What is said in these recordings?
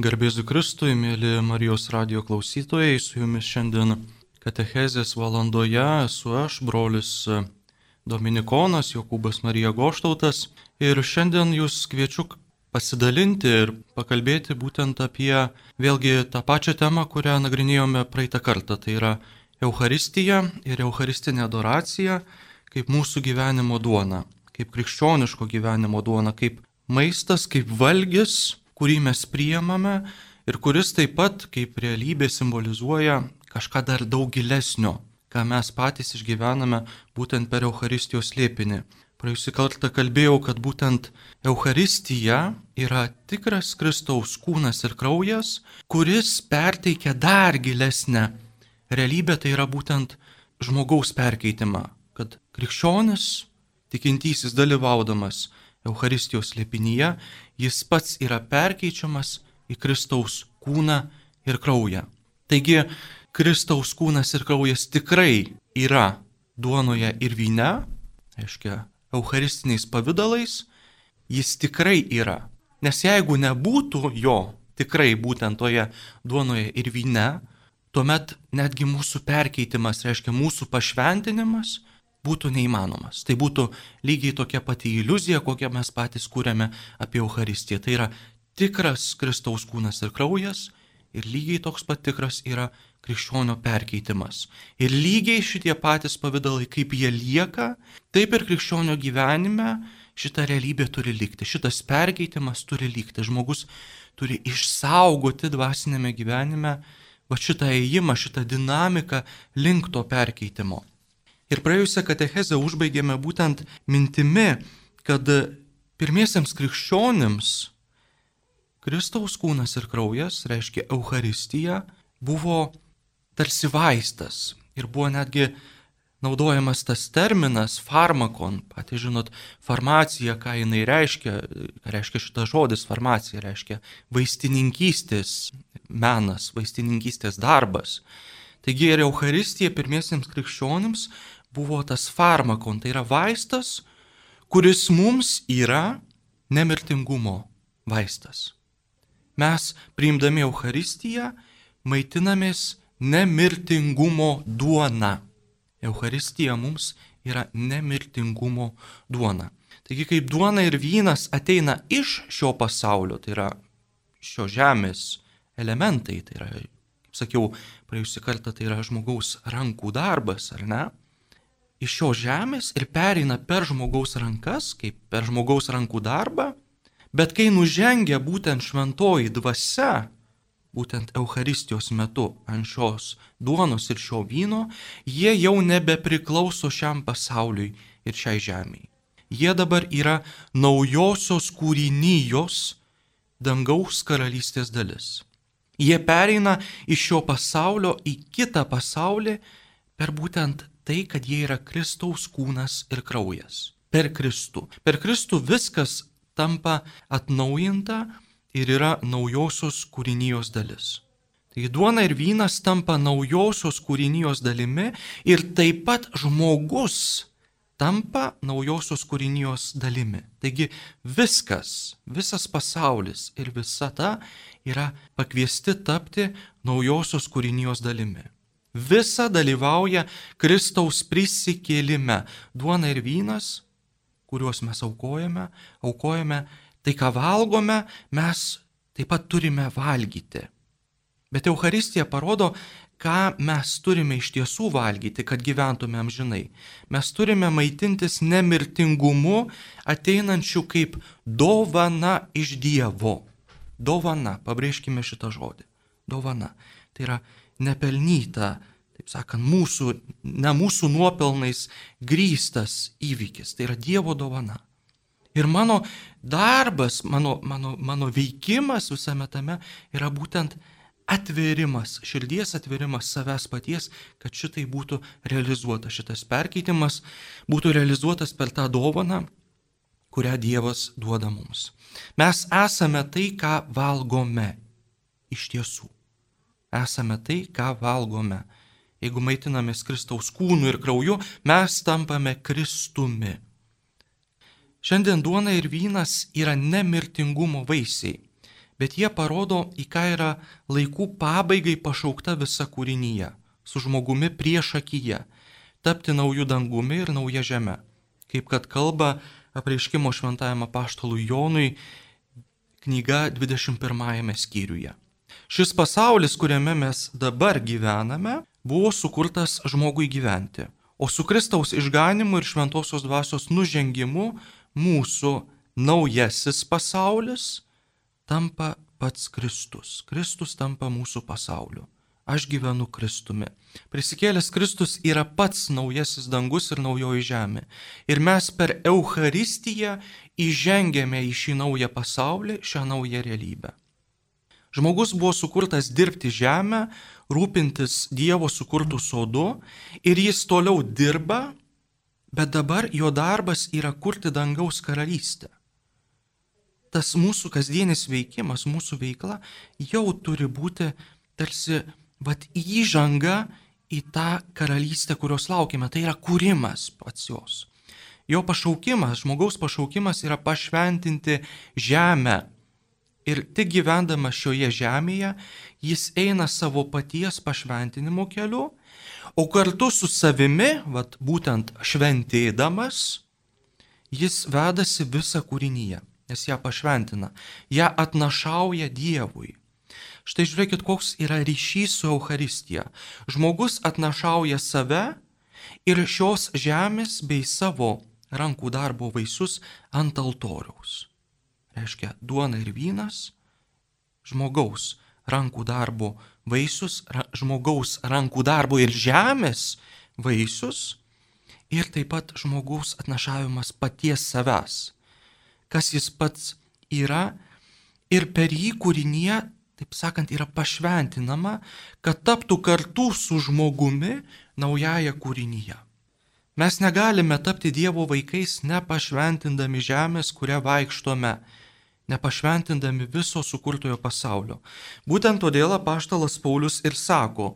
Garbėsiu Kristui, mėly Marijos radio klausytojai, su jumis šiandien Katechezės valandoje esu aš, brolis Dominikonas Jokūbas Marija Goštautas. Ir šiandien jūs kviečiu pasidalinti ir pakalbėti būtent apie vėlgi tą pačią temą, kurią nagrinėjome praeitą kartą, tai yra Euharistija ir Eucharistinė adoracija kaip mūsų gyvenimo duona, kaip krikščioniško gyvenimo duona, kaip maistas, kaip valgis kurį mes priemame ir kuris taip pat kaip realybė simbolizuoja kažką dar daug gilesnio, ką mes patys išgyvename būtent per Euharistijos liepinį. Praėjusį kartą kalbėjau, kad būtent Euharistija yra tikras Kristaus kūnas ir kraujas, kuris perteikia dar gilesnę realybę, tai yra būtent žmogaus perkeitimą, kad krikščionis, tikintysis dalyvaudamas Euharistijos liepinyje, jis pats yra perkeičiamas į Kristaus kūną ir kraują. Taigi, Kristaus kūnas ir kraujas tikrai yra duonoje ir vyne, aiškia, eucharistiniais pavydalais, jis tikrai yra. Nes jeigu nebūtų jo tikrai būtent toje duonoje ir vyne, tuomet netgi mūsų perkeitimas, reiškia mūsų pašventinimas, būtų neįmanomas. Tai būtų lygiai tokia pati iliuzija, kokią mes patys kūrėme apie Euharistiją. Tai yra tikras Kristaus kūnas ir kraujas ir lygiai toks pat tikras yra krikščionio perkeitimas. Ir lygiai šitie patys pavydalai, kaip jie lieka, taip ir krikščionio gyvenime šita realybė turi likti, šitas perkeitimas turi likti. Žmogus turi išsaugoti dvasinėme gyvenime va šitą ėjimą, šitą dinamiką link to perkeitimo. Ir praėjusią katechezę užbaigėme būtent mintimi, kad pirmiesiems krikščionims Kristaus kūnas ir kraujas, reiškia Euharistija, buvo tarsi vaistas ir buvo netgi naudojamas tas terminas farmakon, patys žinot, farmacija, ką jinai reiškia, ką reiškia šitas žodis farmacija, reiškia vaistininkystės menas, vaistininkystės darbas. Taigi ir Euharistija pirmiesiems krikščionims buvo tas farmakon, tai yra vaistas, kuris mums yra nemirtingumo vaistas. Mes priimdami Euharistiją maitinamės nemirtingumo duona. Euharistija mums yra nemirtingumo duona. Taigi kaip duona ir vynas ateina iš šio pasaulio, tai yra šio žemės elementai, tai yra, kaip sakiau, praėjusią kartą tai yra žmogaus rankų darbas, ar ne? Iš šios žemės ir pereina per žmogaus rankas, kaip per žmogaus rankų darbą, bet kai nužengia būtent šventoji dvasia, būtent Euharistijos metu ant šios duonos ir šio vyno, jie jau nebepriklauso šiam pasauliui ir šiai žemiai. Jie dabar yra naujosios kūrinyjos dangaus karalystės dalis. Jie pereina iš šio pasaulio į kitą pasaulį per būtent tai, kad jie yra Kristaus kūnas ir kraujas. Per Kristų. Per Kristų viskas tampa atnaujinta ir yra naujosios kūrinijos dalis. Taigi duona ir vynas tampa naujosios kūrinijos dalimi ir taip pat žmogus tampa naujosios kūrinijos dalimi. Taigi viskas, visas pasaulis ir visa ta yra pakviesti tapti naujosios kūrinijos dalimi visa dalyvauja Kristaus prisikėlime. Duona ir vynas, kuriuos mes aukojame, aukojame, tai ką valgome, mes taip pat turime valgyti. Bet Euharistija parodo, ką mes turime iš tiesų valgyti, kad gyventume amžinai. Mes turime maitintis nemirtingumu, ateinančiu kaip dovana iš Dievo. Dovana, pabrėžkime šitą žodį. Dovana. Tai yra nepelnyta, taip sakant, mūsų, ne mūsų nuopelnais grįstas įvykis. Tai yra Dievo dovana. Ir mano darbas, mano, mano, mano veikimas visame tame yra būtent atverimas, širdies atverimas savęs paties, kad šitai būtų realizuota, šitas perkeitimas būtų realizuotas per tą dovaną, kurią Dievas duoda mums. Mes esame tai, ką valgome iš tiesų esame tai, ką valgome. Jeigu maitinamės Kristaus kūnu ir krauju, mes tampame Kristumi. Šiandien duona ir vynas yra nemirtingumo vaisiai. bet jie parodo, į ką yra laikų pabaigai pašaukta visa kūrinyje - su žmogumi prieš akiją - tapti naujų dangumi ir nauja žeme. Kaip kad kalba apreiškimo šventajame paštalui Jonui knyga 21 skyriuje. Šis pasaulis, kuriame mes dabar gyvename, buvo sukurtas žmogui gyventi, o su Kristaus išganimu ir šventosios dvasios nužengimu mūsų naujasis pasaulis tampa pats Kristus. Kristus tampa mūsų pasauliu. Aš gyvenu Kristumi. Prisikėlęs Kristus yra pats naujasis dangus ir naujoji žemė. Ir mes per Eucharistiją įžengėme į šį naują pasaulį, šią naują realybę. Žmogus buvo sukurtas dirbti žemę, rūpintis Dievo sukurtų sodu ir jis toliau dirba, bet dabar jo darbas yra kurti dangaus karalystę. Tas mūsų kasdienis veikimas, mūsų veikla jau turi būti tarsi vat įžanga į tą karalystę, kurios laukime. Tai yra kūrimas pats jos. Jo pašaukimas, žmogaus pašaukimas yra pašventinti žemę. Ir tik gyvendamas šioje žemėje, jis eina savo paties pašventinimo keliu, o kartu su savimi, vat būtent šventėdamas, jis vedasi visą kūrinyje, nes ją pašventina, ją atnašauja Dievui. Štai žiūrėkit, koks yra ryšys su Euharistija. Žmogus atnašauja save ir šios žemės bei savo rankų darbo vaisius ant altoriaus. Reiškia, duona ir vynas, žmogaus rankų darbo vaisius, ra, žmogaus rankų darbo ir žemės vaisius ir taip pat žmogaus atnašavimas paties savęs, kas jis pats yra ir per jį kūrinėje taip sakant, yra pašventinama, kad taptų kartu su žmogumi naująją kūrinyje. Mes negalime tapti Dievo vaikais nepašventindami žemės, kurią vaikštome, nepašventindami viso sukurtojo pasaulio. Būtent todėl apaštalas Paulius ir sako,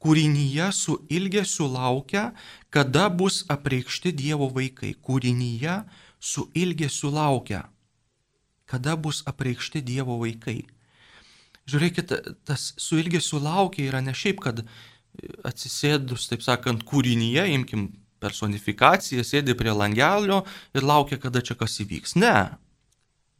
kūrinyje su ilgesiu laukia, kada bus apreikšti Dievo vaikai. Kūrinyje su ilgesiu laukia, kada bus apreikšti Dievo vaikai. Žiūrėkit, tas su ilgesiu laukia yra ne šiaip, kad atsisėdus, taip sakant, kūrinyje, imkim personifikaciją, sėdi prie langelio ir laukia, kada čia kas įvyks. Ne,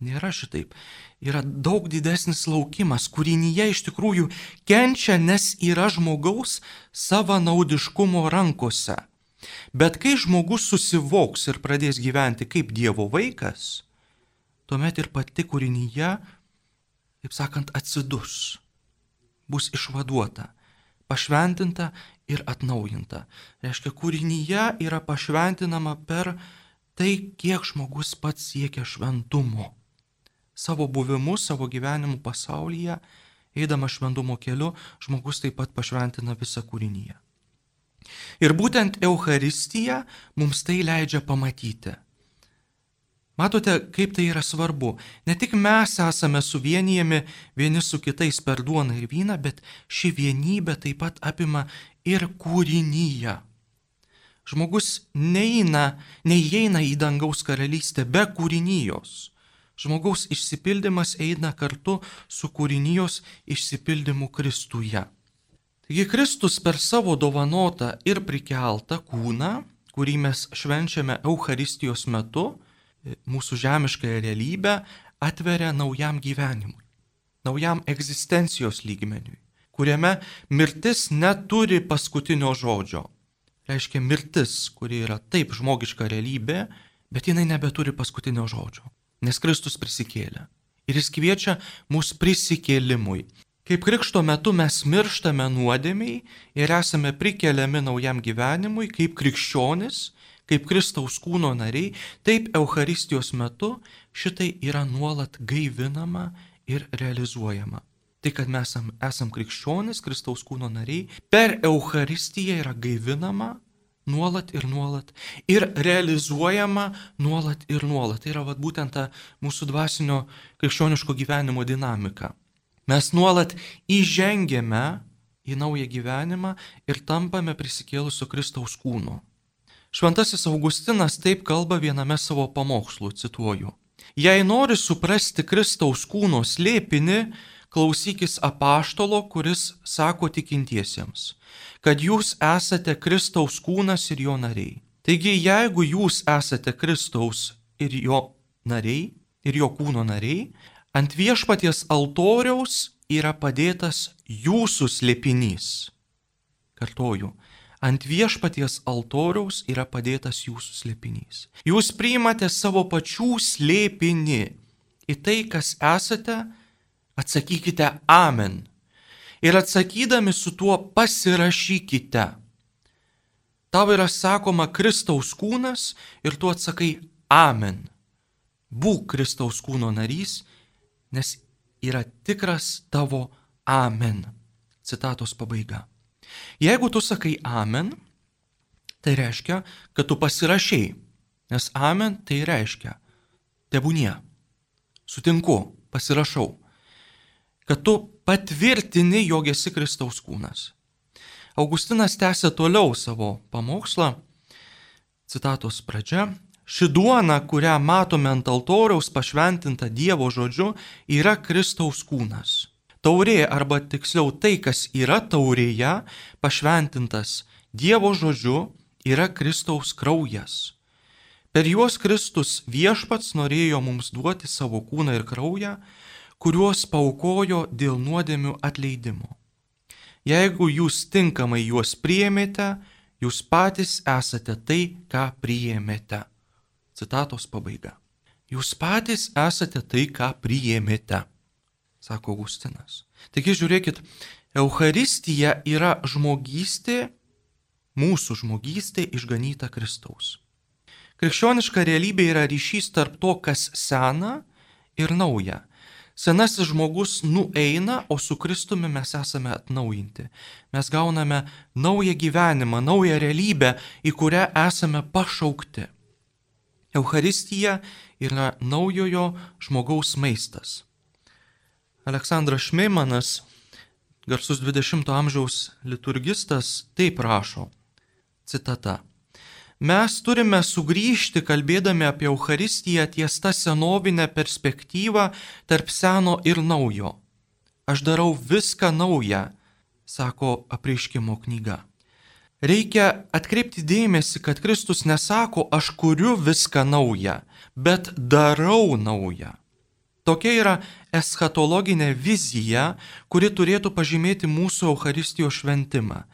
nėra šitaip. Yra daug didesnis laukimas. Kūrinyje iš tikrųjų kenčia, nes yra žmogaus savanaudiškumo rankose. Bet kai žmogus susivoks ir pradės gyventi kaip Dievo vaikas, tuomet ir pati kūrinyje taip sakant, atsidus, bus išvaduota, pašventinta ir atnaujinta. Reiškia, kūrinyje yra pašventinama per tai, kiek žmogus pats siekia šventumo. Savo buvimu, savo gyvenimu pasaulyje, eidamas šventumo keliu, žmogus taip pat pašventina visą kūrinyje. Ir būtent Euharistija mums tai leidžia pamatyti. Matote, kaip tai yra svarbu. Ne tik mes esame suvienijami vieni su kitais per duoną ir vyną, bet ši vienybė taip pat apima ir kūrinyje. Žmogus neina, neįeina į dangaus karalystę be kūrinijos. Žmogaus išsipildymas eina kartu su kūrinijos išsipildymu Kristuje. Taigi Kristus per savo dovanotą ir prikeltą kūną, kurį mes švenčiame Eucharistijos metu, mūsų žemiškąją realybę atveria naujam gyvenimui, naujam egzistencijos lygmeniui, kuriame mirtis neturi paskutinio žodžio. Reiškia mirtis, kuri yra taip žmogiška realybė, bet jinai nebeturi paskutinio žodžio, nes Kristus prisikėlė. Ir jis kviečia mus prisikėlimui. Kaip krikšto metu mes mirštame nuodėmiai ir esame prikeliami naujam gyvenimui, kaip krikščionis, kaip Kristaus kūno nariai, taip Euharistijos metu šitai yra nuolat gaivinama ir realizuojama. Tai, kad mes esam krikščionis, Kristaus kūno nariai, per Euharistiją yra gaivinama nuolat ir nuolat ir realizuojama nuolat ir nuolat. Tai yra vat, būtent ta mūsų dvasinio krikščioniško gyvenimo dinamika. Mes nuolat įžengėme į naują gyvenimą ir tampame prisikėlusio Kristaus kūnu. Šventasis Augustinas taip kalba viename savo pamokslų, cituoju. Jei nori suprasti Kristaus kūno slėpinį, klausykis apaštalo, kuris sako tikintiesiems, kad jūs esate Kristaus kūnas ir jo nariai. Taigi, jeigu jūs esate Kristaus ir jo nariai, ir jo kūno nariai, ant viešpaties altoriaus yra padėtas jūsų slėpinys. Kartoju, ant viešpaties altoriaus yra padėtas jūsų slėpinys. Jūs priimate savo pačių slėpinį į tai, kas esate, atsakykite Amen. Ir atsakydami su tuo pasirašykite. Tau yra sakoma Kristaus kūnas ir tu atsakai Amen. Būk Kristaus kūno narys, nes yra tikras tavo Amen. Citatos pabaiga. Jeigu tu sakai Amen, tai reiškia, kad tu pasirašiai, nes Amen tai reiškia tebūnie. Sutinku, pasirašau kad tu patvirtini, jog esi Kristaus kūnas. Augustinas tęsė toliau savo pamokslą. Citatos pradžia. Ši duona, kurią matome ant altoriaus pašventinta Dievo žodžiu, yra Kristaus kūnas. Taurė, arba tiksliau tai, kas yra taurėje, pašventintas Dievo žodžiu, yra Kristaus kraujas. Per juos Kristus viešpats norėjo mums duoti savo kūną ir kraują, kuriuos paukojo dėl nuodėmių atleidimo. Jeigu jūs tinkamai juos priėmėte, jūs patys esate tai, ką priėmėte. Citatos pabaiga. Jūs patys esate tai, ką priėmėte, sako Augustinas. Taigi žiūrėkit, Euharistija yra žmogystė, mūsų žmogystė išganyta Kristaus. Krikščioniška realybė yra ryšys tarp to, kas sena ir nauja Senasis žmogus nueina, o su Kristumi mes esame atnaujinti. Mes gauname naują gyvenimą, naują realybę, į kurią esame pašaukti. Euharistija yra naujojo žmogaus maistas. Aleksandras Šmeimanas, garsus 20-ojo amžiaus liturgistas, taip rašo. Citata. Mes turime sugrįžti, kalbėdami apie Euharistiją, ties tą senovinę perspektyvą tarp seno ir naujo. Aš darau viską naują, sako apreiškimo knyga. Reikia atkreipti dėmesį, kad Kristus nesako, aš kuriu viską naują, bet darau naują. Tokia yra eschatologinė vizija, kuri turėtų pažymėti mūsų Euharistijos šventimą,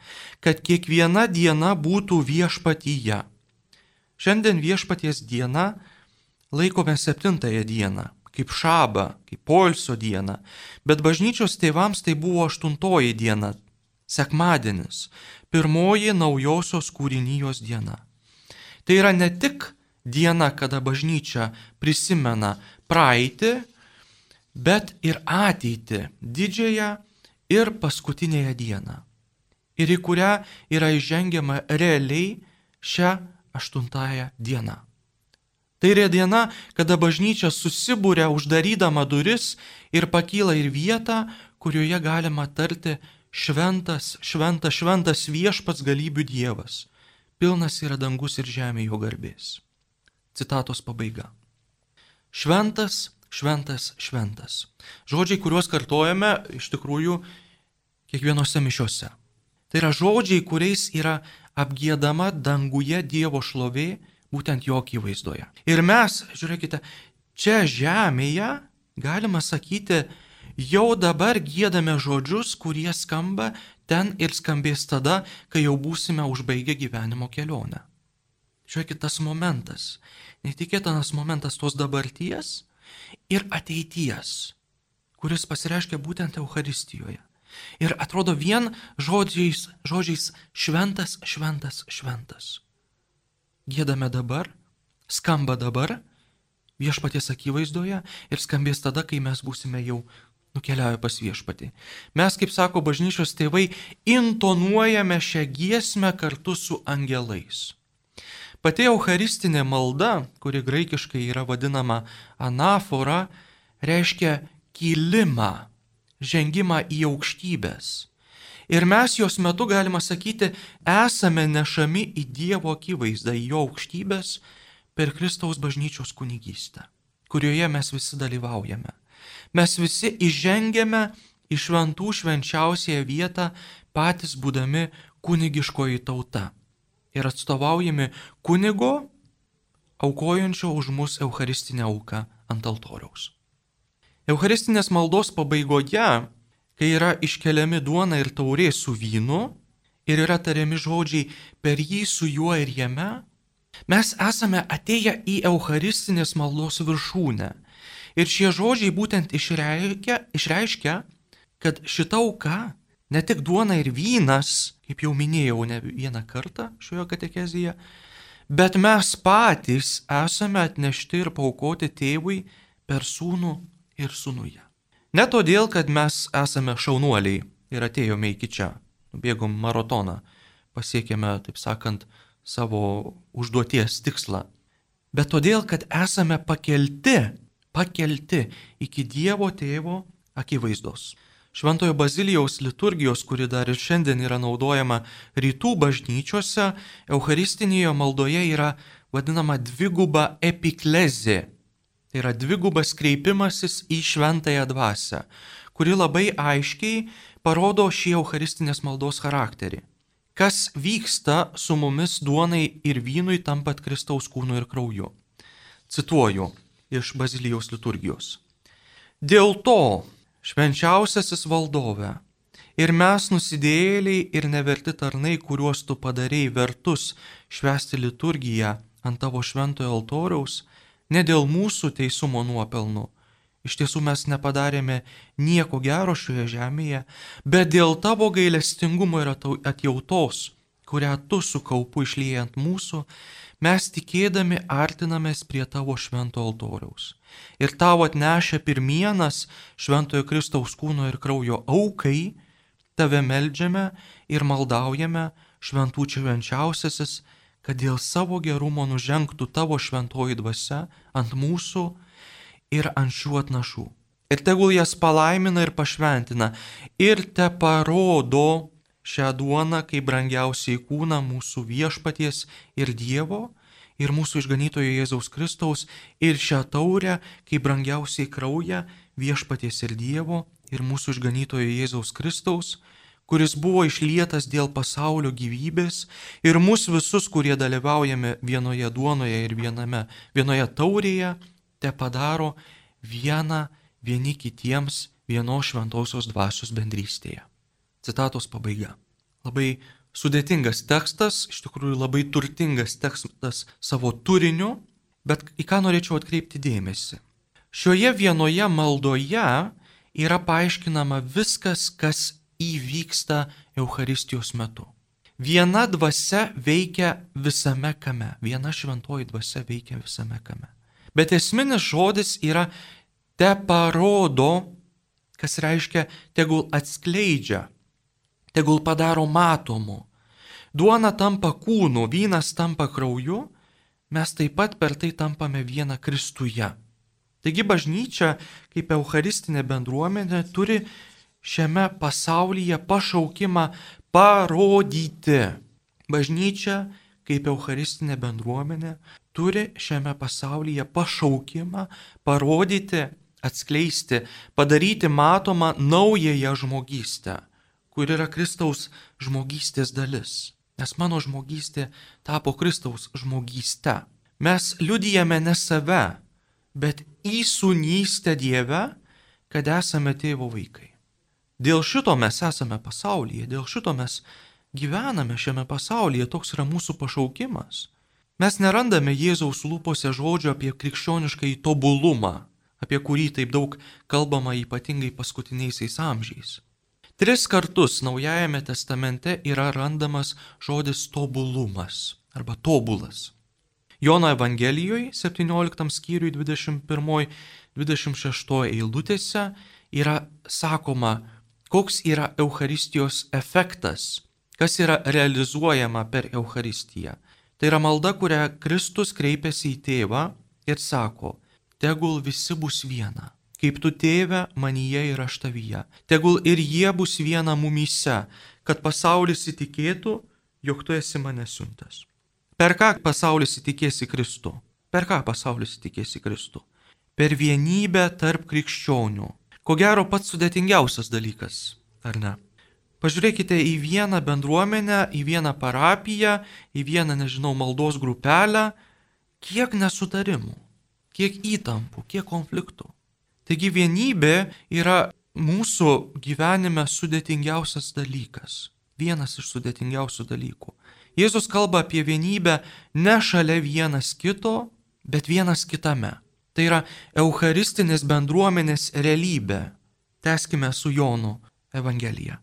kad kiekviena diena būtų viešpatyje Šiandien viešpaties diena laikome septintąją dieną, kaip šabą, kaip polsio dieną, bet bažnyčios tėvams tai buvo aštuntoji diena, sekmadienis, pirmoji naujosios kūrinijos diena. Tai yra ne tik diena, kada bažnyčia prisimena praeitį, bet ir ateitį, didžiąją ir paskutinėje dieną. Ir į kurią yra įžengiama realiai šią aštuntąją dieną. Tai yra diena, kada bažnyčia susibūrė uždarydama duris ir pakyla ir vietą, kurioje galima tarti šventas, šventas, šventas viešpats galybių Dievas. Pilnas yra dangus ir žemė jo garbės. Citatos pabaiga. Šventas, šventas, šventas. Žodžiai, kuriuos kartojame iš tikrųjų kiekvienose mišiuose. Tai yra žodžiai, kuriais yra apgėdama danguje Dievo šlovė, būtent jo akivaizdoje. Ir mes, žiūrėkite, čia žemėje, galima sakyti, jau dabar gėdame žodžius, kurie skamba ten ir skambės tada, kai jau būsime užbaigę gyvenimo kelionę. Žiūrėkit, tas momentas, netikėtinas momentas tos dabarties ir ateities, kuris pasireiškia būtent Euharistijoje. Ir atrodo vien žodžiais, žodžiais šventas, šventas, šventas. Gėdame dabar, skamba dabar, viešpaties akivaizdoje ir skambės tada, kai mes būsime jau nukeliavę pas viešpatį. Mes, kaip sako bažnyčios tėvai, intonuojame šią giesmę kartu su angelais. Pati eucharistinė malda, kuri graikiškai yra vadinama anafora, reiškia kilimą žengimą į aukštybės. Ir mes jos metu, galima sakyti, esame nešami į Dievo akivaizdą, į jo aukštybės per Kristaus bažnyčios kunigystę. kurioje mes visi dalyvaujame. Mes visi įžengėme į šventų švenčiausiąją vietą, patys būdami kunigiškoji tauta ir atstovaujami kunigo, aukojančio už mus Eucharistinę auką ant altoriaus. Eucharistinės maldos pabaigoje, kai yra iškeliami duona ir taurė su vynu ir yra tariami žodžiai per jį su juo ir jame, mes esame atėję į Eucharistinės maldos viršūnę. Ir šie žodžiai būtent išreiškia, išreiškia kad šita auka, ne tik duona ir vynas, kaip jau minėjau ne vieną kartą šioje katekezėje, bet mes patys esame atnešti ir paukoti tėvui per sūnų ir sūnuje. Ne todėl, kad mes esame šaunuoliai ir atėjome iki čia, nubėgom maratoną, pasiekėme, taip sakant, savo užduoties tikslą, bet todėl, kad esame pakelti, pakelti iki Dievo tėvo akivaizdos. Šventojo Bazilijaus liturgijos, kuri dar ir šiandien yra naudojama rytų bažnyčiose, Eucharistinėje maldoje yra vadinama dviguba epiklezė. Tai yra dvigubas kreipimasis į šventąją dvasę, kuri labai aiškiai parodo šį Eucharistinės maldos charakterį. Kas vyksta su mumis duonai ir vynui tampat Kristaus kūnu ir krauju. Cituoju iš Bazilijaus liturgijos. Dėl to švenčiausiasis valdove, ir mes nusidėjėliai ir neverti tarnai, kuriuos tu padarėjai vertus švesti liturgiją ant tavo šventojo altoriaus, ne dėl mūsų teisumo nuopelnų. Iš tiesų mes nepadarėme nieko gero šioje žemėje, bet dėl tavo gailestingumo ir atjautos, kurią tu su kaupu išliejant mūsų, mes tikėdami artinamės prie tavo švento altoriaus. Ir tavo atnešę pirmienas šventojo Kristaus kūno ir kraujo aukai, tave melžiame ir maldaujame šventų švenčiausiasis, kad dėl savo gerumo nužengtų tavo šventoji dvasia ant mūsų ir ant šių atnašų. Ir tegul jas palaimina ir pašventina, ir te parodo šią duoną kaip brangiausiai kūną mūsų viešpaties ir Dievo, ir mūsų išganytojo Jėzaus Kristaus, ir šią taurę kaip brangiausiai kraują viešpaties ir Dievo, ir mūsų išganytojo Jėzaus Kristaus, kuris buvo išlietas dėl pasaulio gyvybės, ir mus visus, kurie dalyvaujame vienoje duonoje ir viename, vienoje taurėje, te padaro vieną vieni kitiems vienos šventosios dvasios bendrystėje. Citatos pabaiga. Labai sudėtingas tekstas, iš tikrųjų labai turtingas tekstas savo turiniu, bet į ką norėčiau atkreipti dėmesį. Šioje vienoje maldoje yra paaiškinama viskas, kas įvyksta Euharistijos metu. Viena dvasia veikia visame kame, viena šventoji dvasia veikia visame kame. Bet esminis žodis yra te parodo, kas reiškia tegul atskleidžia tegul padaro matomu. Duona tampa kūnu, vynas tampa krauju, mes taip pat per tai tampame viena Kristuje. Taigi bažnyčia, kaip Eucharistinė bendruomenė, turi šiame pasaulyje pašaukimą parodyti. Bažnyčia, kaip Eucharistinė bendruomenė, turi šiame pasaulyje pašaukimą parodyti, atskleisti, padaryti matomą naująją žmogystę kur yra Kristaus žmogystės dalis. Nes mano žmogystė tapo Kristaus žmogyste. Mes liudijame ne save, bet įsūnystę Dieve, kad esame tėvo vaikai. Dėl šito mes esame pasaulyje, dėl šito mes gyvename šiame pasaulyje, toks yra mūsų pašaukimas. Mes nerandame Jėzaus lūpose žodžio apie krikščionišką įtobulumą, apie kurį taip daug kalbama ypatingai paskutiniaisiais amžiais. Tris kartus Naujajame testamente yra randamas žodis tobulumas arba tobulas. Jono Evangelijoje 17 skyriui 21-26 eilutėse yra sakoma, koks yra Eucharistijos efektas, kas yra realizuojama per Eucharistiją. Tai yra malda, kurią Kristus kreipiasi į tėvą ir sako, tegul visi bus viena kaip tu tėve manyje ir aš tavyje. Tegul ir jie bus viena mumyse, kad pasaulis įtikėtų, jog tu esi mane siuntas. Per ką pasaulis įtikės į Kristų? Per ką pasaulis įtikės į Kristų? per vienybę tarp krikščionių. Ko gero pats sudėtingiausias dalykas, ar ne? Pažiūrėkite į vieną bendruomenę, į vieną parapiją, į vieną, nežinau, maldos grupelę, kiek nesutarimų, kiek įtampų, kiek konfliktų. Taigi vienybė yra mūsų gyvenime sudėtingiausias dalykas. Vienas iš sudėtingiausių dalykų. Jėzus kalba apie vienybę ne šalia vienas kito, bet vienas kitame. Tai yra Eucharistinės bendruomenės realybė. Teskime su Jonu Evangelija.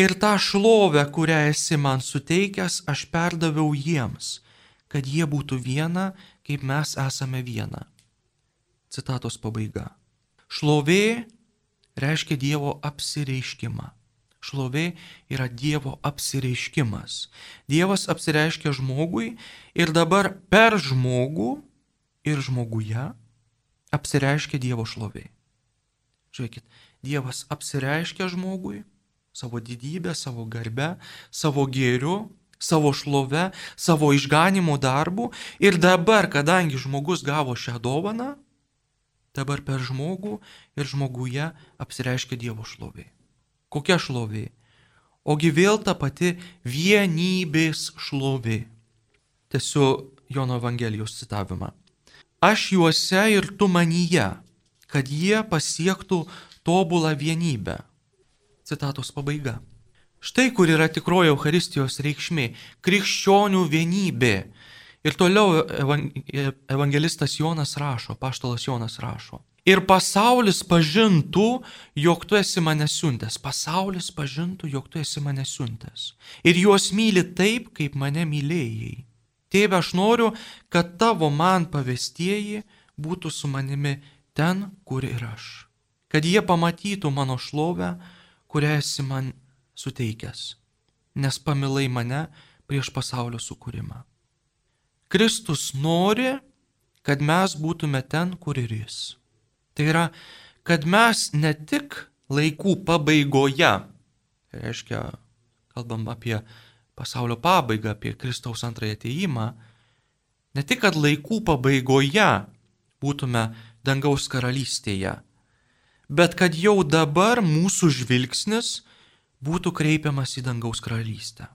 Ir tą šlovę, kurią esi man suteikęs, aš perdaviau jiems, kad jie būtų viena, kaip mes esame viena. Citatos pabaiga. Šlovė reiškia Dievo apsireiškimą. Šlovė yra Dievo apsireiškimas. Dievas apsireiškia žmogui ir dabar per žmogų ir žmoguje apsireiškia Dievo šlovė. Žiūrėkit, Dievas apsireiškia žmogui savo didybę, savo garbę, savo gėriu, savo šlove, savo išganimo darbu ir dabar, kadangi žmogus gavo šią dovaną, dabar per žmogų ir žmoguje apsireiškia Dievo šlovė. Kokia šlovė? Ogi vėl ta pati vienybės šlovė. Tiesiu Jono Evangelijos citavimą aš juose ir tu manyje, kad jie pasiektų tobulą vienybę. Citatos pabaiga. Štai kur yra tikroji Euharistijos reikšmė - krikščionių vienybė. Ir toliau evangelistas Jonas rašo, paštalas Jonas rašo. Ir pasaulis pažintų, jog tu esi mane siuntęs. Pasaulis pažintų, jog tu esi mane siuntęs. Ir juos myli taip, kaip mane mylėjai. Tėve, aš noriu, kad tavo man pavestieji būtų su manimi ten, kur ir aš. Kad jie pamatytų mano šlovę, kurią esi man suteikęs, nes pamilai mane prieš pasaulio sukūrimą. Kristus nori, kad mes būtume ten, kur ir jis. Tai yra, kad mes ne tik laikų pabaigoje, tai reiškia, kalbam apie pasaulio pabaigą, apie Kristaus antrąją ateimą, ne tik, kad laikų pabaigoje būtume dangaus karalystėje, bet kad jau dabar mūsų žvilgsnis būtų kreipiamas į dangaus karalystę.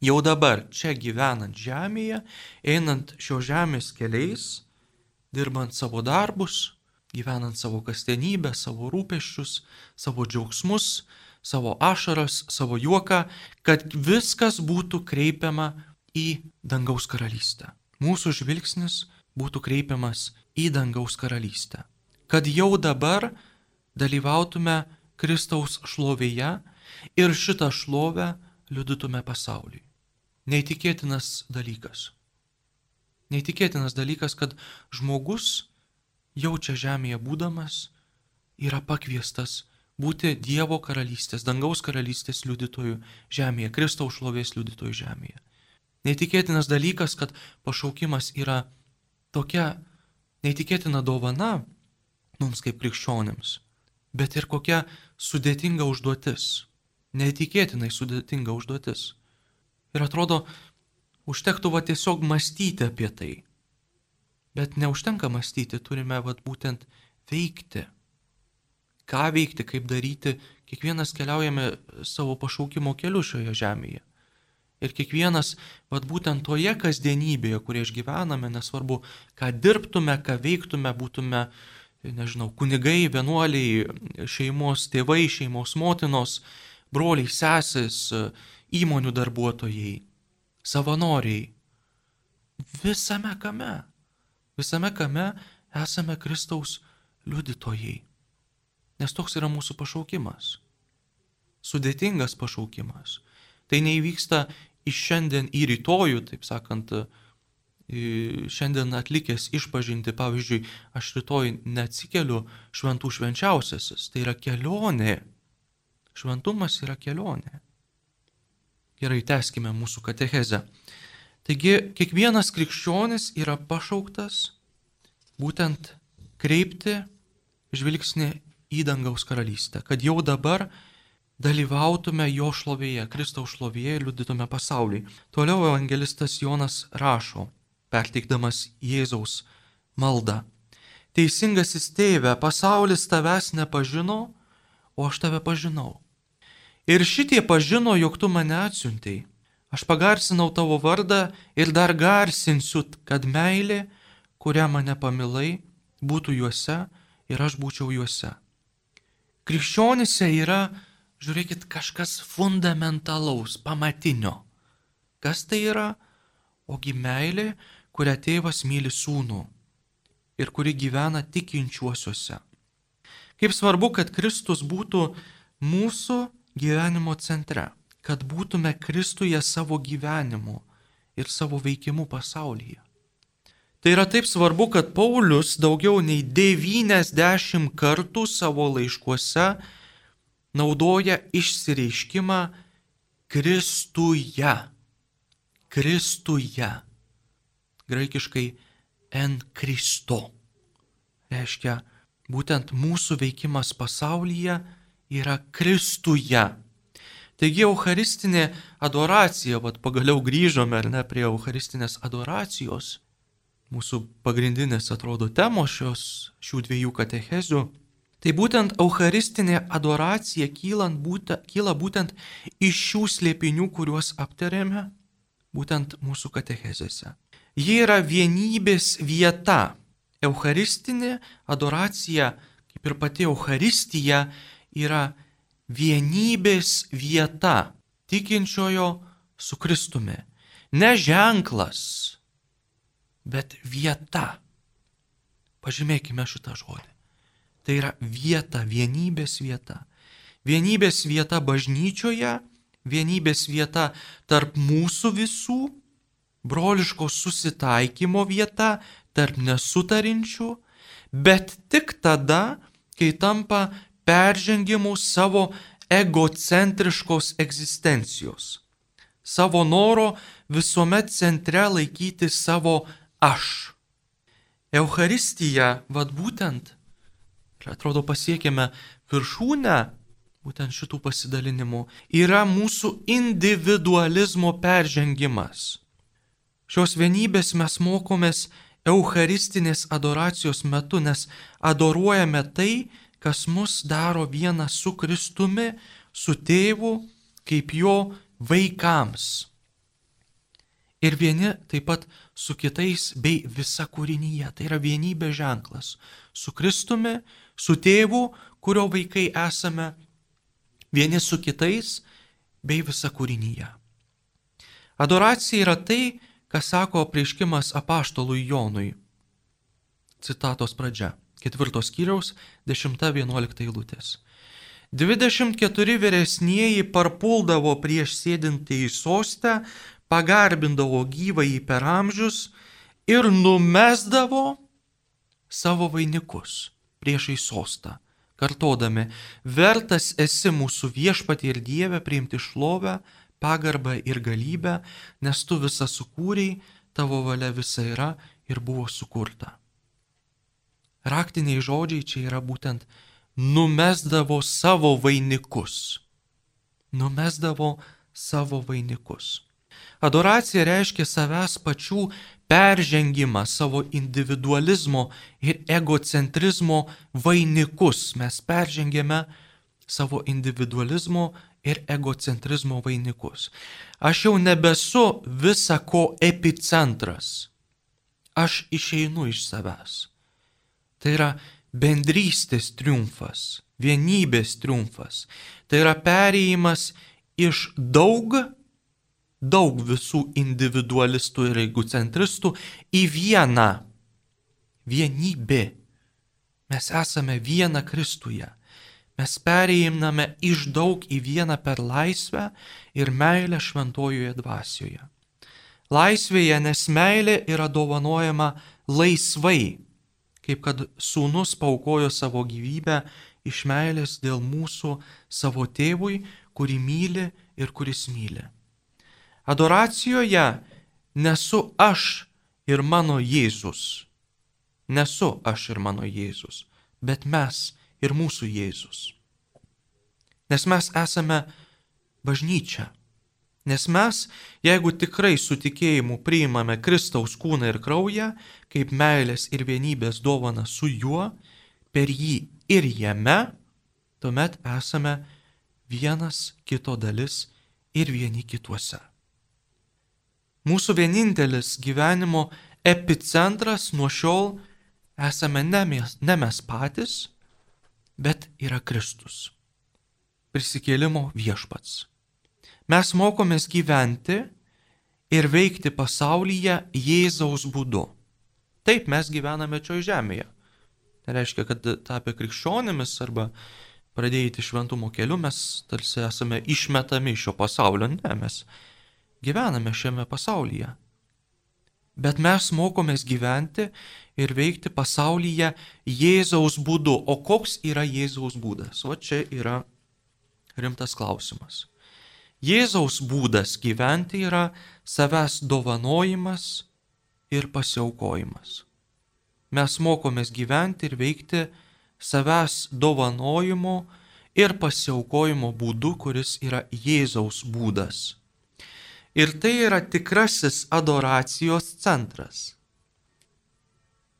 Jau dabar, čia gyvenant žemėje, einant šio žemės keliais, dirbant savo darbus, gyvenant savo kasdienybę, savo rūpeščius, savo džiaugsmus, savo ašaras, savo juoką, kad viskas būtų kreipiama į dangaus karalystę. Mūsų žvilgsnis būtų kreipiamas į dangaus karalystę. Kad jau dabar dalyvautume Kristaus šlovėje ir šitą šlovę liudytume pasauliui. Neįtikėtinas dalykas. Neįtikėtinas dalykas, kad žmogus jaučia žemėje būdamas yra pakviestas būti Dievo karalystės, dangaus karalystės liudytojų žemėje, Kristaus šlovės liudytojų žemėje. Neįtikėtinas dalykas, kad pašaukimas yra tokia neįtikėtina dovana mums kaip krikščionėms, bet ir kokia sudėtinga užduotis. Neįtikėtinai sudėtinga užduotis. Ir atrodo, užtektų va tiesiog mąstyti apie tai. Bet neužtenka mąstyti, turime va būtent veikti ką veikti, kaip daryti, kiekvienas keliaujame savo pašaukimo keliu šioje žemėje. Ir kiekvienas, vad būtent toje kasdienybėje, kurioje išgyvename, nesvarbu, ką dirbtume, ką veiktume, būtume, nežinau, kunigai, vienuoliai, šeimos tėvai, šeimos motinos, broliai, sesis, įmonių darbuotojai, savanoriai. Visame kame, visame kame esame Kristaus liudytojai. Nes toks yra mūsų pašaukimas. Sudėtingas pašaukimas. Tai neįvyksta iš šiandien į rytojų, taip sakant, šiandien atlikęs išpažinti, pavyzdžiui, aš rytoj neatsikeliu šventų švenčiausiasis. Tai yra kelionė. Šventumas yra kelionė. Gerai, teskime mūsų katechezę. Taigi, kiekvienas krikščionis yra pašauktas būtent kreipti žvilgsnį į dangaus karalystę, kad jau dabar dalyvautume jo šlovėje, Kristaus šlovėje ir liudytume pasauliui. Toliau evangelistas Jonas rašo, perteikdamas Jėzaus maldą. teisingasis tėve, pasaulis tavęs nepažino, o aš tave pažinau. Ir šitie pažino, jog tu mane atsiuntėjai. Aš pagarsinau tavo vardą ir dar garsinsiu, kad meilė, kurią mane pamilai, būtų juose ir aš būčiau juose. Krikščionise yra, žiūrėkit, kažkas fundamentalaus, pamatinio. Kas tai yra? Ogi meilė, kurią tėvas myli sūnų ir kuri gyvena tikinčiuosiuose. Kaip svarbu, kad Kristus būtų mūsų gyvenimo centre, kad būtume Kristuje savo gyvenimu ir savo veikimu pasaulyje. Tai yra taip svarbu, kad Paulius daugiau nei 90 kartų savo laiškuose naudoja išsireiškimą Kristuje. Kristuje. Graikiškai en Kristo. Reiškia, būtent mūsų veikimas pasaulyje yra Kristuje. Taigi Eucharistinė adoracija, vad pagaliau grįžome ar ne prie Eucharistinės adoracijos, mūsų pagrindinės atrodo temos šios šių dviejų katechezių, tai būtent Eucharistinė adoracija būta, kyla būtent iš šių slėpinių, kuriuos aptarėme, būtent mūsų katechezėse. Ji yra vienybės vieta. Eucharistinė adoracija, kaip ir pati Eucharistija, yra vienybės vieta tikinčiojo su Kristumi. Ne ženklas, bet vieta. Pažymėkime šitą žodį. Tai yra vieta, vienybės vieta. Vienybės vieta bažnyčioje, vienybės vieta tarp mūsų visų broliško susitaikymo vieta tarp nesutarinčių, bet tik tada, kai tampa peržengimu savo egocentriškos egzistencijos, savo noro visuomet centre laikyti savo aš. Euharistija, vad būtent, atrodo pasiekėme viršūnę būtent šitų pasidalinimų, yra mūsų individualizmo peržengimas. Šios vienybės mes mokomės Eucharistinės adoracijos metu, nes adoruojame tai, kas mus daro vieną su Kristumi, su tėvu, kaip jo vaikams. Ir vieni taip pat su kitais bei visa kūrinyje. Tai yra vienybė ženklas. Su Kristumi, su tėvu, kurio vaikai esame, vieni su kitais bei visa kūrinyje. Adoracija yra tai, ką sako prieškimas apaštalui Jonui. Citatos pradžia. Ketvirtos skyriaus 10-11 eilutės. 24 vyresnieji parpuldavo prieš sėdintį į sostę, pagarbindavo gyvąjį per amžius ir numesdavo savo vainikus priešai sostą, kartodami, vertas esi mūsų viešpatį ir Dievę priimti šlovę, pagarbą ir galybę, nes tu visą sukūrei, tavo valia visa yra ir buvo sukurta. Raktiniai žodžiai čia yra būtent numesdavo savo vainikus. Numesdavo savo vainikus. Adoracija reiškia savęs pačių peržengimą, savo individualizmo ir egocentrizmo vainikus. Mes peržengėme savo individualizmo ir egocentrizmo vainikus. Aš jau nebesu visa ko epicentras. Aš išeinu iš savęs. Tai yra bendrystės triumfas, vienybės triumfas. Tai yra perėjimas iš daug, daug visų individualistų ir egocentristų į vieną vienybė. Mes esame viena Kristuje. Mes pereiname iš daug į vieną per laisvę ir meilę šventojoje dvasioje. Laisvėje, nes meilė yra dovanojama laisvai, kaip kad sūnus paukojo savo gyvybę iš meilės dėl mūsų savo tėvui, kurį myli ir kuris myli. Adoracijoje nesu aš ir mano Jėzus. Nesu aš ir mano Jėzus, bet mes ir mūsų Jėzus. Nes mes esame bažnyčia. Nes mes, jeigu tikrai su tikėjimu priimame Kristaus kūną ir kraują, kaip meilės ir vienybės dovana su juo, per jį ir jame, tuomet esame vienas kito dalis ir vieni kituose. Mūsų vienintelis gyvenimo epicentras nuo šiol esame ne mes, ne mes patys, bet yra Kristus. Prisikėlimo viešpats. Mes mokomės gyventi ir veikti pasaulyje Jėzaus būdu. Taip mes gyvename čia žemėje. Tai reiškia, kad tapę krikščionimis arba pradėjti šventumo keliu mes tarsi esame išmetami iš šio pasaulio. Ne, mes gyvename šiame pasaulyje. Bet mes mokomės gyventi ir veikti pasaulyje Jėzaus būdu. O koks yra Jėzaus būdas? O čia yra rimtas klausimas. Jėzaus būdas gyventi yra savęs dovanojimas ir pasiaukojimas. Mes mokomės gyventi ir veikti savęs dovanojimo ir pasiaukojimo būdu, kuris yra Jėzaus būdas. Ir tai yra tikrasis adoracijos centras.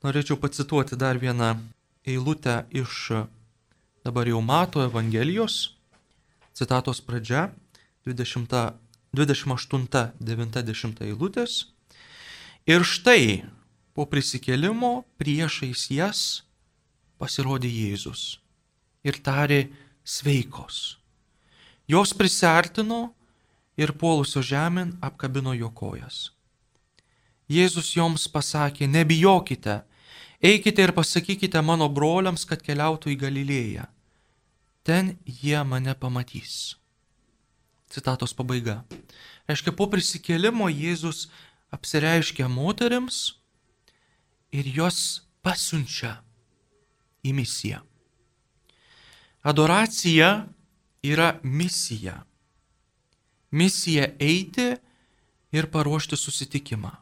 Norėčiau pacituoti dar vieną eilutę iš dabar jau Mato Evangelijos, citatos pradžia, 28-90 eilutės. Ir štai po prisikėlimo priešais jas pasirodė Jėzus ir tarė sveikos. Jos prisartino ir puolusio žemėn apkabino jo kojas. Jėzus joms pasakė, nebijokite, eikite ir pasakykite mano broliams, kad keliautų į Galilėją. Ten jie mane pamatys. Citatos pabaiga. Reiškia, po prisikėlimo Jėzus apsireiškia moteriams ir jos pasiunčia į misiją. Adoracija yra misija. Misija eiti ir paruošti susitikimą.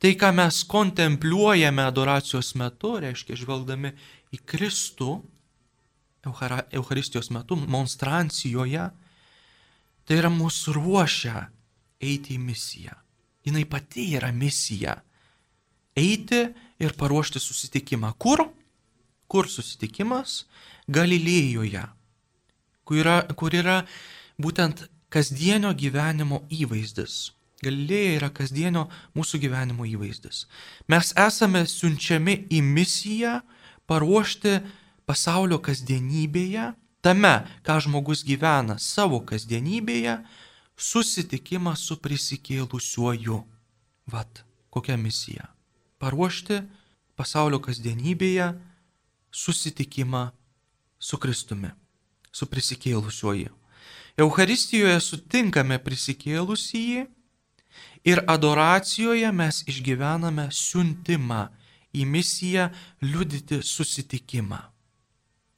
Tai, ką mes kontempliuojame adoracijos metu, reiškia žvelgdami į Kristų, Eucharistijos metu, monstrancijoje, Tai yra mūsų ruošia eiti į misiją. Jis pati yra misija. Eiti ir paruošti susitikimą. Kur? Kur susitikimas? Galilėjoje, kur yra, kur yra būtent kasdienio gyvenimo įvaizdis. Galilėja yra kasdienio mūsų gyvenimo įvaizdis. Mes esame siunčiami į misiją paruošti pasaulio kasdienybėje tame, ką žmogus gyvena savo kasdienybėje, susitikimą su prisikėlusiuoju. Vat, kokia misija. Paruošti pasaulio kasdienybėje susitikimą su Kristumi, su prisikėlusiuoju. Euharistijoje sutinkame prisikėlusįjį ir adoracijoje mes išgyvename siuntimą į misiją liudyti susitikimą,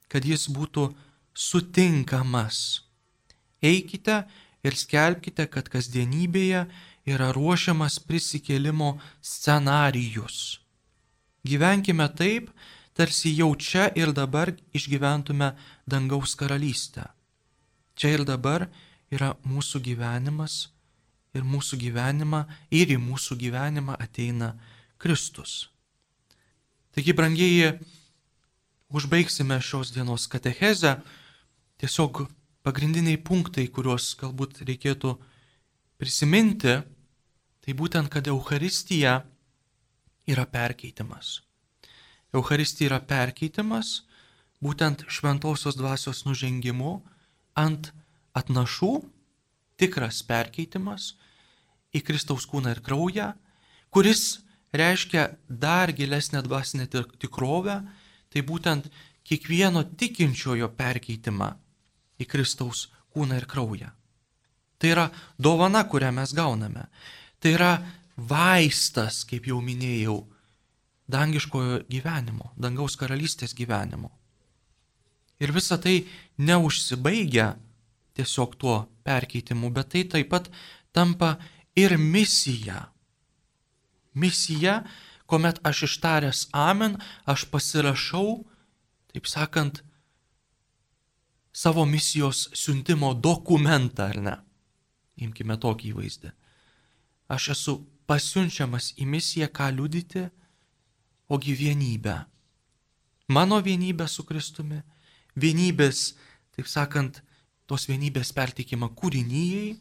kad jis būtų sutinkamas. Eikite ir skelbkite, kad kasdienybėje yra ruošiamas prisikėlimo scenarijus. Gyvenkime taip, tarsi jau čia ir dabar išgyventume dangaus karalystę. Čia ir dabar yra mūsų gyvenimas ir mūsų gyvenimą ir į mūsų gyvenimą ateina Kristus. Taigi, brangieji, užbaigsime šios dienos katechezę tiesiog pagrindiniai punktai, kuriuos galbūt reikėtų prisiminti, tai būtent, kad Euharistija yra perkeitimas. Euharistija yra perkeitimas būtent šventosios dvasios nužengimu ant atnašų, tikras perkeitimas į Kristaus kūną ir kraują, kuris reiškia dar gilesnę dvasinę tikrovę, tai būtent kiekvieno tikinčiojo perkeitimą į Kristaus kūną ir kraują. Tai yra dovana, kurią mes gauname. Tai yra vaistas, kaip jau minėjau, dangiškojo gyvenimo, dangaus karalystės gyvenimo. Ir visa tai neužsibaigia tiesiog tuo perkeitimu, bet tai taip pat tampa ir misija. Misija, kuomet aš ištaręs amen, aš pasirašau, taip sakant, savo misijos siuntimo dokumentą, ar ne? Imkime tokį įvaizdį. Aš esu pasiunčiamas į misiją, ką liudyti, ogi vienybę. Mano vienybė su Kristumi, vienybės, taip sakant, tos vienybės pertikimą kūrinyjei,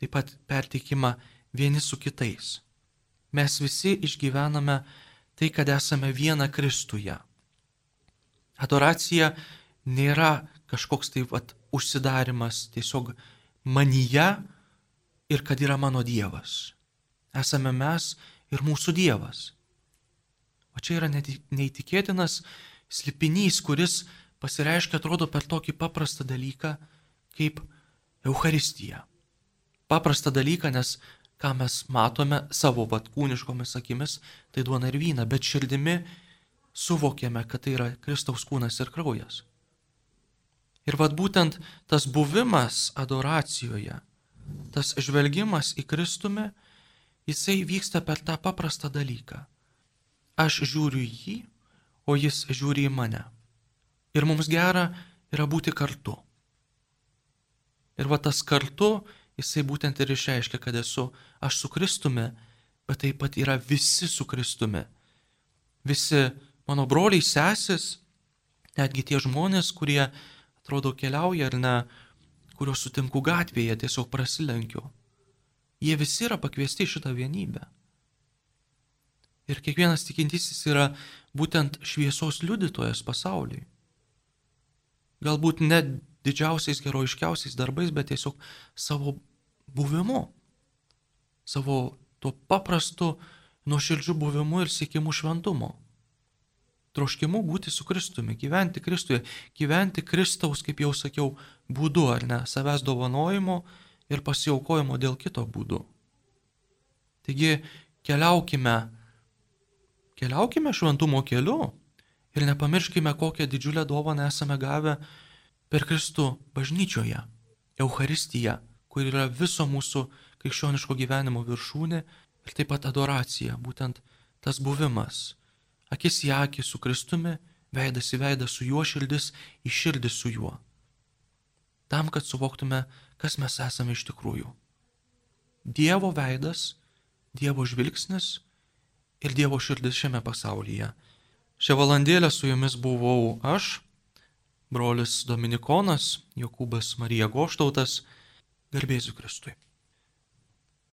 taip pat pertikimą vieni su kitais. Mes visi išgyvename tai, kad esame viena Kristuje. Adoracija nėra kažkoks tai vat, užsidarimas tiesiog manyje ir kad yra mano Dievas. Esame mes ir mūsų Dievas. O čia yra neįtikėtinas slipinys, kuris pasireiškia, atrodo, per tokį paprastą dalyką kaip Euharistija. Paprastą dalyką, nes ką mes matome savo vat kūniškomis akimis, tai duona ir vyna, bet širdimi suvokiame, kad tai yra Kristaus kūnas ir kraujas. Ir vad būtent tas buvimas adoracijoje, tas žvelgimas į Kristumę, jisai vyksta per tą paprastą dalyką. Aš žiūriu į jį, o jis žiūri į mane. Ir mums gera yra būti kartu. Ir va tas kartu, jisai būtent ir išreiškia, kad esu aš su Kristumi, bet taip pat yra visi su Kristumi. Visi mano broliai, sesis, netgi tie žmonės, kurie atrodo keliauja ar ne, kuriuos sutinku gatvėje, tiesiog prasilenkiu. Jie visi yra pakviesti į šitą vienybę. Ir kiekvienas tikintysis yra būtent šviesos liudytojas pasauliui. Galbūt ne didžiausiais, herojiškiausiais darbais, bet tiesiog savo buvimu. Savo tuo paprastu, nuoširdžiu buvimu ir siekimu šventumo troškimu būti su Kristumi, gyventi Kristuje, gyventi Kristaus, kaip jau sakiau, būdu, ar ne, savęs dovanojimo ir pasiaukojimo dėl kito būdu. Taigi keliaukime, keliaukime šventumo keliu ir nepamirškime, kokią didžiulę dovaną esame gavę per Kristų bažnyčioje, Euharistiją, kur yra viso mūsų krikščioniško gyvenimo viršūnė ir taip pat adoracija, būtent tas buvimas akis į akį su Kristumi, veidas į veidą su juo, širdis į širdį su juo. Tam, kad suvoktume, kas mes esame iš tikrųjų. Dievo veidas, Dievo žvilgsnis ir Dievo širdis šiame pasaulyje. Šią valandėlę su jumis buvau aš, brolis Dominikonas, Jokūbas Marija Goštautas, garbėsiu Kristui.